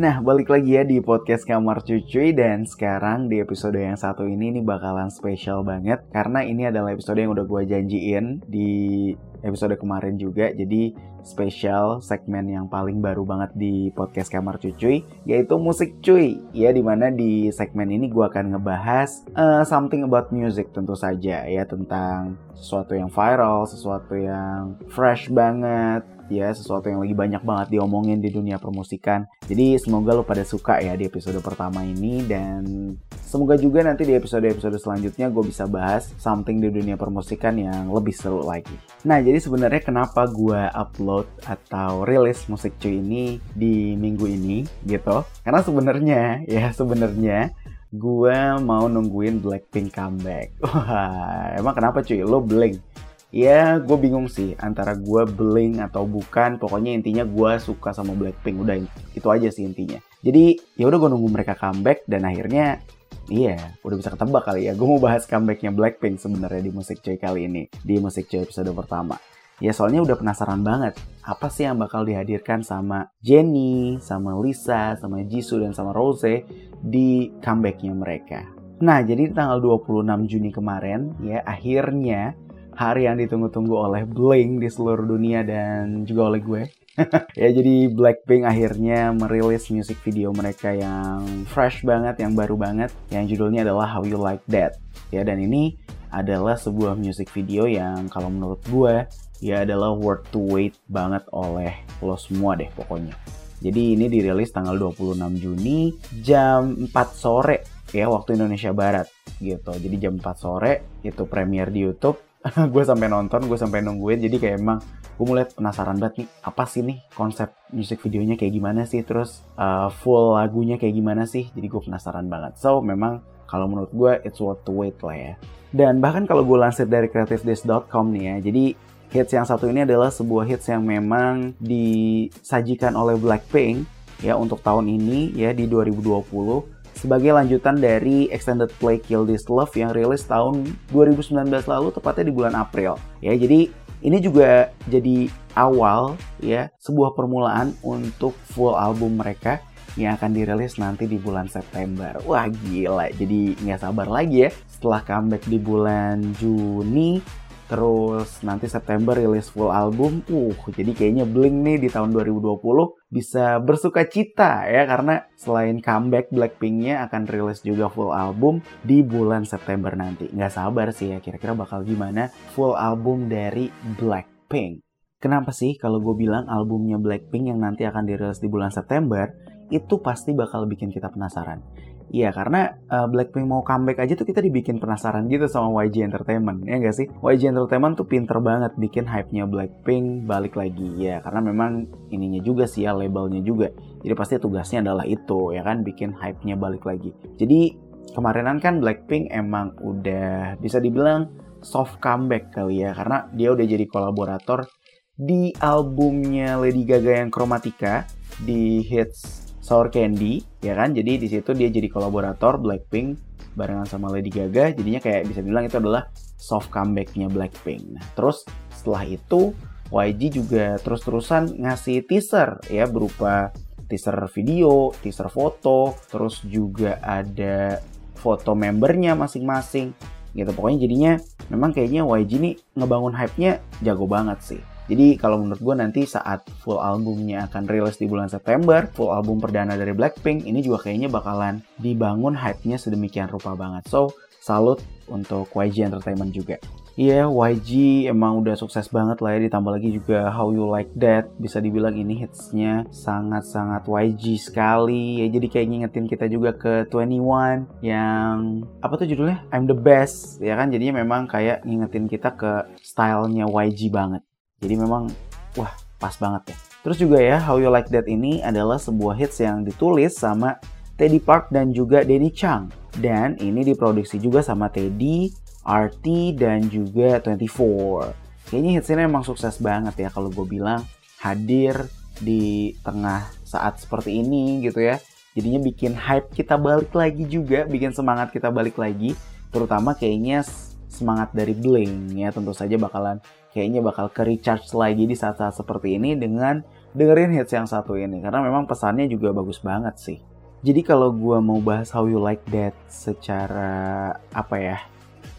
Nah, balik lagi ya di podcast Kamar Cucuy dan sekarang di episode yang satu ini ini bakalan spesial banget karena ini adalah episode yang udah gue janjiin di episode kemarin juga. Jadi spesial segmen yang paling baru banget di podcast Kamar Cucuy yaitu musik cuy. Ya di mana di segmen ini gue akan ngebahas uh, something about music tentu saja ya tentang sesuatu yang viral, sesuatu yang fresh banget, ya sesuatu yang lagi banyak banget diomongin di dunia permusikan. Jadi semoga lo pada suka ya di episode pertama ini dan semoga juga nanti di episode-episode selanjutnya gue bisa bahas something di dunia permusikan yang lebih seru lagi. Nah jadi sebenarnya kenapa gue upload atau rilis musik cuy ini di minggu ini gitu? Karena sebenarnya ya sebenarnya gue mau nungguin Blackpink comeback. Wah, emang kenapa cuy? Lo blank? ya gue bingung sih antara gue bling atau bukan pokoknya intinya gue suka sama Blackpink udah itu aja sih intinya jadi ya udah gue nunggu mereka comeback dan akhirnya Iya, udah bisa ketebak kali ya. Gue mau bahas comebacknya Blackpink sebenarnya di musik cuy kali ini. Di musik cuy episode pertama. Ya soalnya udah penasaran banget. Apa sih yang bakal dihadirkan sama Jennie, sama Lisa, sama Jisoo, dan sama Rose di comebacknya mereka. Nah, jadi tanggal 26 Juni kemarin, ya akhirnya hari yang ditunggu-tunggu oleh Bling di seluruh dunia dan juga oleh gue. ya jadi Blackpink akhirnya merilis music video mereka yang fresh banget, yang baru banget, yang judulnya adalah How You Like That. Ya dan ini adalah sebuah music video yang kalau menurut gue ya adalah worth to wait banget oleh lo semua deh pokoknya. Jadi ini dirilis tanggal 26 Juni jam 4 sore ya waktu Indonesia Barat gitu. Jadi jam 4 sore itu premiere di YouTube gue sampai nonton gue sampai nungguin jadi kayak emang gue mulai penasaran banget nih apa sih nih konsep musik videonya kayak gimana sih? Terus uh, full lagunya kayak gimana sih? Jadi gue penasaran banget. So memang kalau menurut gue it's worth to wait lah ya. Dan bahkan kalau gue lansir dari creativedays.com nih ya jadi hits yang satu ini adalah sebuah hits yang memang disajikan oleh Blackpink ya untuk tahun ini ya di 2020 sebagai lanjutan dari extended play Kill This Love yang rilis tahun 2019 lalu tepatnya di bulan April. Ya, jadi ini juga jadi awal ya sebuah permulaan untuk full album mereka yang akan dirilis nanti di bulan September. Wah gila, jadi nggak sabar lagi ya setelah comeback di bulan Juni Terus nanti September rilis full album. Uh, jadi kayaknya Blink nih di tahun 2020 bisa bersuka cita ya karena selain comeback Blackpinknya akan rilis juga full album di bulan September nanti. Nggak sabar sih ya kira-kira bakal gimana full album dari Blackpink. Kenapa sih kalau gue bilang albumnya Blackpink yang nanti akan dirilis di bulan September itu pasti bakal bikin kita penasaran. Iya karena uh, Blackpink mau comeback aja tuh kita dibikin penasaran gitu sama YG Entertainment ya gak sih? YG Entertainment tuh pinter banget bikin hype-nya Blackpink balik lagi ya karena memang ininya juga sih ya labelnya juga. Jadi pasti tugasnya adalah itu ya kan bikin hype-nya balik lagi. Jadi kemarinan kan Blackpink emang udah bisa dibilang soft comeback kali ya karena dia udah jadi kolaborator di albumnya Lady Gaga yang Chromatica di hits Sour Candy ya kan? Jadi di situ dia jadi kolaborator Blackpink barengan sama Lady Gaga. Jadinya kayak bisa bilang itu adalah soft comebacknya Blackpink. Nah terus setelah itu YG juga terus-terusan ngasih teaser ya berupa teaser video, teaser foto, terus juga ada foto membernya masing-masing gitu. Pokoknya jadinya memang kayaknya YG nih ngebangun hype-nya jago banget sih jadi kalau menurut gue nanti saat full albumnya akan rilis di bulan September, full album perdana dari Blackpink, ini juga kayaknya bakalan dibangun hype-nya sedemikian rupa banget. So, salut untuk YG Entertainment juga. Iya, yeah, YG emang udah sukses banget lah ya, ditambah lagi juga How You Like That. Bisa dibilang ini hitsnya sangat-sangat YG sekali. Ya, jadi kayak ngingetin kita juga ke 21 yang, apa tuh judulnya? I'm the best, ya kan? Jadinya memang kayak ngingetin kita ke stylenya YG banget. Jadi memang wah pas banget ya. Terus juga ya How You Like That ini adalah sebuah hits yang ditulis sama Teddy Park dan juga Danny Chang. Dan ini diproduksi juga sama Teddy, RT, dan juga 24. Kayaknya hits ini emang sukses banget ya kalau gue bilang hadir di tengah saat seperti ini gitu ya. Jadinya bikin hype kita balik lagi juga, bikin semangat kita balik lagi. Terutama kayaknya semangat dari Bling ya tentu saja bakalan kayaknya bakal ke recharge lagi di saat-saat seperti ini dengan dengerin hits yang satu ini karena memang pesannya juga bagus banget sih. Jadi kalau gue mau bahas How You Like That secara apa ya,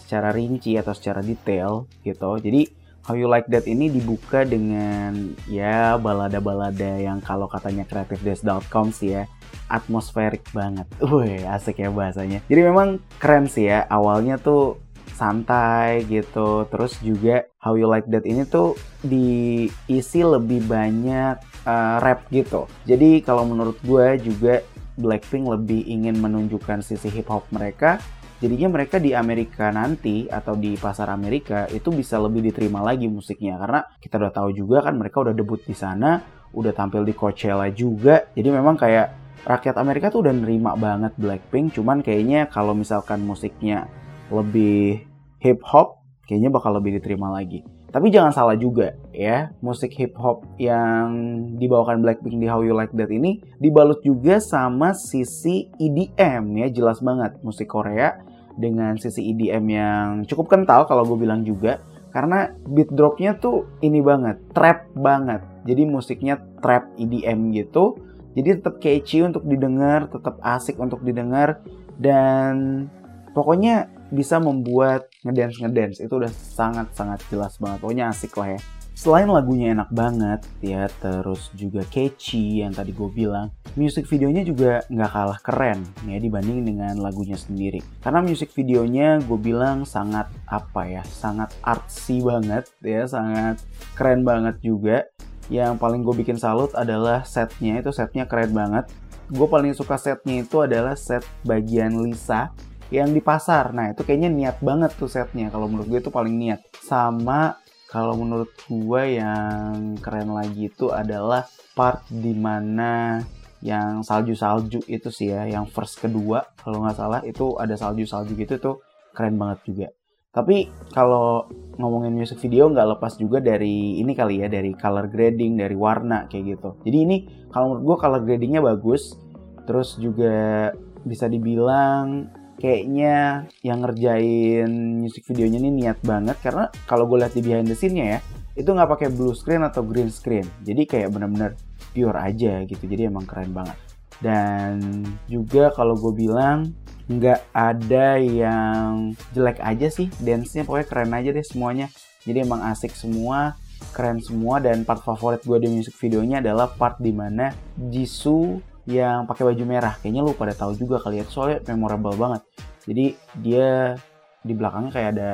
secara rinci atau secara detail gitu. Jadi How You Like That ini dibuka dengan ya balada-balada yang kalau katanya creativedesk.com sih ya atmosferik banget. Wih, asik ya bahasanya. Jadi memang keren sih ya. Awalnya tuh santai gitu. Terus juga How You Like That ini tuh diisi lebih banyak uh, rap gitu. Jadi kalau menurut gue juga Blackpink lebih ingin menunjukkan sisi hip hop mereka. Jadinya mereka di Amerika nanti atau di pasar Amerika itu bisa lebih diterima lagi musiknya karena kita udah tahu juga kan mereka udah debut di sana, udah tampil di Coachella juga. Jadi memang kayak rakyat Amerika tuh udah nerima banget Blackpink, cuman kayaknya kalau misalkan musiknya lebih hip hop kayaknya bakal lebih diterima lagi. Tapi jangan salah juga ya, musik hip hop yang dibawakan Blackpink di How You Like That ini dibalut juga sama sisi EDM ya, jelas banget musik Korea dengan sisi EDM yang cukup kental kalau gue bilang juga karena beat dropnya tuh ini banget, trap banget. Jadi musiknya trap EDM gitu. Jadi tetap catchy untuk didengar, tetap asik untuk didengar dan pokoknya bisa membuat ngedance ngedance. Itu udah sangat sangat jelas banget. Pokoknya asik lah ya. Selain lagunya enak banget ya terus juga catchy yang tadi gue bilang music videonya juga nggak kalah keren ya dibanding dengan lagunya sendiri. Karena music videonya gue bilang sangat apa ya sangat artsy banget ya sangat keren banget juga. Yang paling gue bikin salut adalah setnya itu setnya keren banget. Gue paling suka setnya itu adalah set bagian Lisa yang di pasar. Nah itu kayaknya niat banget tuh setnya. Kalau menurut gue itu paling niat. Sama kalau menurut gue yang keren lagi itu adalah part di mana yang salju-salju itu sih ya, yang first kedua kalau nggak salah itu ada salju-salju gitu tuh keren banget juga. Tapi kalau ngomongin music video nggak lepas juga dari ini kali ya, dari color grading, dari warna kayak gitu. Jadi ini kalau menurut gue color gradingnya bagus, terus juga bisa dibilang kayaknya yang ngerjain music videonya ini niat banget karena kalau gue lihat di behind the scene-nya ya itu nggak pakai blue screen atau green screen. Jadi kayak bener-bener pure aja gitu jadi emang keren banget. Dan juga kalau gue bilang nggak ada yang jelek aja sih dance-nya pokoknya keren aja deh semuanya. Jadi emang asik semua keren semua dan part favorit gue di music videonya adalah part di mana Jisoo yang pakai baju merah. Kayaknya lu pada tahu juga kali ya, soalnya memorable banget. Jadi dia di belakangnya kayak ada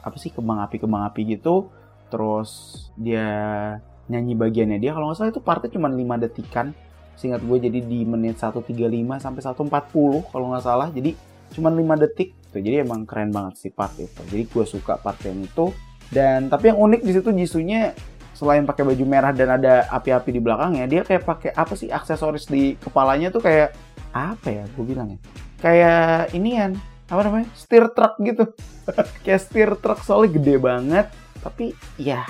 apa sih kembang api kembang api gitu. Terus dia nyanyi bagiannya dia kalau nggak salah itu partnya cuma 5 detikan. Singkat gue jadi di menit 135 sampai 140 kalau nggak salah. Jadi cuma 5 detik. Tuh, jadi emang keren banget sih part itu. Jadi gue suka part yang itu. Dan tapi yang unik di situ Jisunya selain pakai baju merah dan ada api-api di belakangnya, dia kayak pakai apa sih aksesoris di kepalanya tuh kayak apa ya gue bilang ya? Kayak ini kan apa namanya? Steer truck gitu. kayak steer truck soalnya gede banget, tapi ya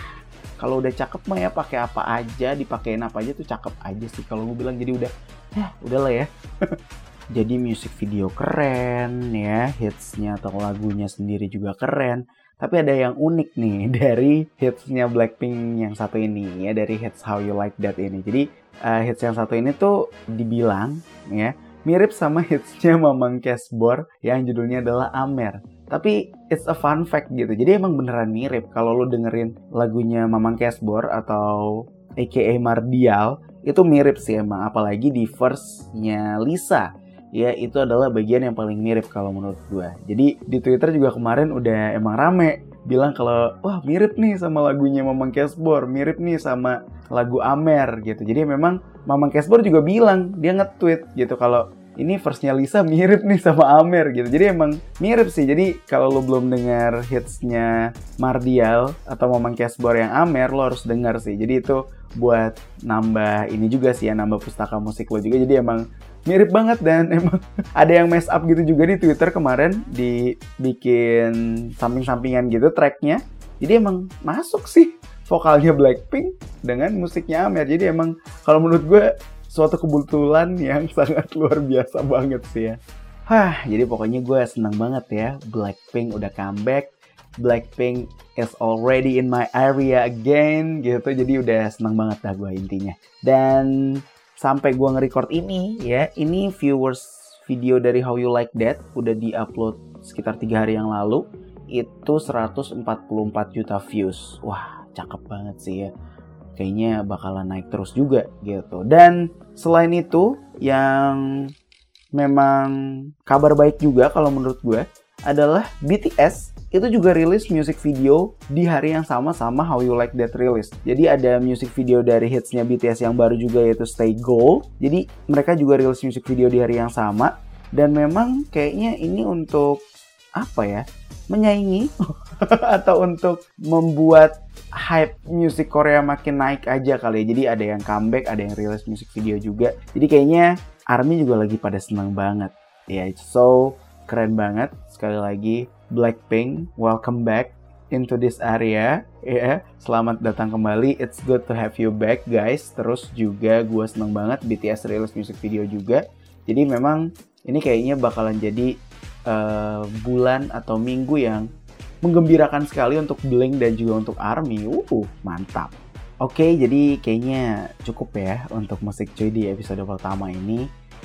kalau udah cakep mah ya pakai apa aja, dipakein apa aja tuh cakep aja sih kalau gue bilang. Jadi udah ya udahlah ya. jadi music video keren ya, hitsnya atau lagunya sendiri juga keren tapi ada yang unik nih dari hitsnya Blackpink yang satu ini ya dari hits How You Like That ini. Jadi uh, hits yang satu ini tuh dibilang ya mirip sama hitsnya Mamang Cashbor yang judulnya adalah Amer. Tapi it's a fun fact gitu. Jadi emang beneran mirip kalau lo dengerin lagunya Mamang Cashbor atau AKA Mardial itu mirip sih emang apalagi di verse-nya Lisa ya itu adalah bagian yang paling mirip kalau menurut gue. Jadi di Twitter juga kemarin udah emang rame bilang kalau wah mirip nih sama lagunya Mamang Cashbor, mirip nih sama lagu Amer gitu. Jadi memang Mamang Cashbor juga bilang dia nge-tweet gitu kalau ini verse-nya Lisa mirip nih sama Amer gitu. Jadi emang mirip sih. Jadi kalau lo belum dengar hitsnya Mardial atau Mamang Cashbor yang Amer, lo harus dengar sih. Jadi itu buat nambah ini juga sih ya, nambah pustaka musik lo juga. Jadi emang mirip banget dan emang ada yang mess up gitu juga di Twitter kemarin dibikin samping-sampingan gitu tracknya jadi emang masuk sih vokalnya Blackpink dengan musiknya Amer jadi emang kalau menurut gue suatu kebetulan yang sangat luar biasa banget sih ya Hah, jadi pokoknya gue seneng banget ya Blackpink udah comeback Blackpink is already in my area again gitu. Jadi udah seneng banget dah gue intinya. Dan sampai gue nge-record ini ya, ini viewers video dari How You Like That udah di-upload sekitar tiga hari yang lalu itu 144 juta views. Wah, cakep banget sih ya. Kayaknya bakalan naik terus juga gitu. Dan selain itu yang memang kabar baik juga kalau menurut gue adalah BTS itu juga rilis music video di hari yang sama sama How You Like That rilis. Jadi ada music video dari hitsnya BTS yang baru juga yaitu Stay Gold. Jadi mereka juga rilis music video di hari yang sama dan memang kayaknya ini untuk apa ya menyaingi atau untuk membuat hype musik Korea makin naik aja kali ya. Jadi ada yang comeback, ada yang rilis music video juga. Jadi kayaknya ARMY juga lagi pada senang banget. Ya, yeah, so keren banget. Sekali lagi Blackpink, welcome back into this area. Ya, yeah, selamat datang kembali. It's good to have you back, guys. Terus juga gue seneng banget BTS rilis music video juga. Jadi memang ini kayaknya bakalan jadi uh, bulan atau minggu yang menggembirakan sekali untuk Blink dan juga untuk ARMY. Uh, mantap. Oke, okay, jadi kayaknya cukup ya untuk musik cuy di episode pertama ini.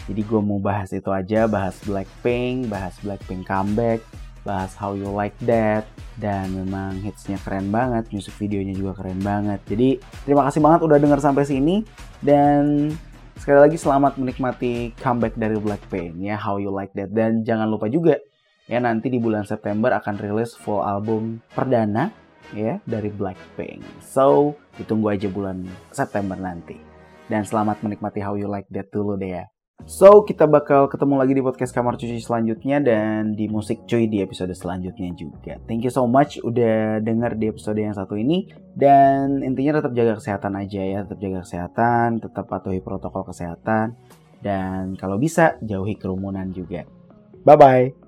Jadi gue mau bahas itu aja, bahas Blackpink, bahas Blackpink comeback, bahas How You Like That, dan memang hitsnya keren banget, music videonya juga keren banget. Jadi terima kasih banget udah denger sampai sini, dan Sekali lagi selamat menikmati comeback dari Blackpink ya How You Like That dan jangan lupa juga ya nanti di bulan September akan rilis full album perdana ya dari Blackpink. So, ditunggu aja bulan September nanti. Dan selamat menikmati How You Like That dulu deh ya. So, kita bakal ketemu lagi di podcast Kamar Cuci selanjutnya dan di Musik Cuy di episode selanjutnya juga. Thank you so much udah denger di episode yang satu ini. Dan intinya tetap jaga kesehatan aja ya, tetap jaga kesehatan, tetap patuhi protokol kesehatan. Dan kalau bisa, jauhi kerumunan juga. Bye-bye!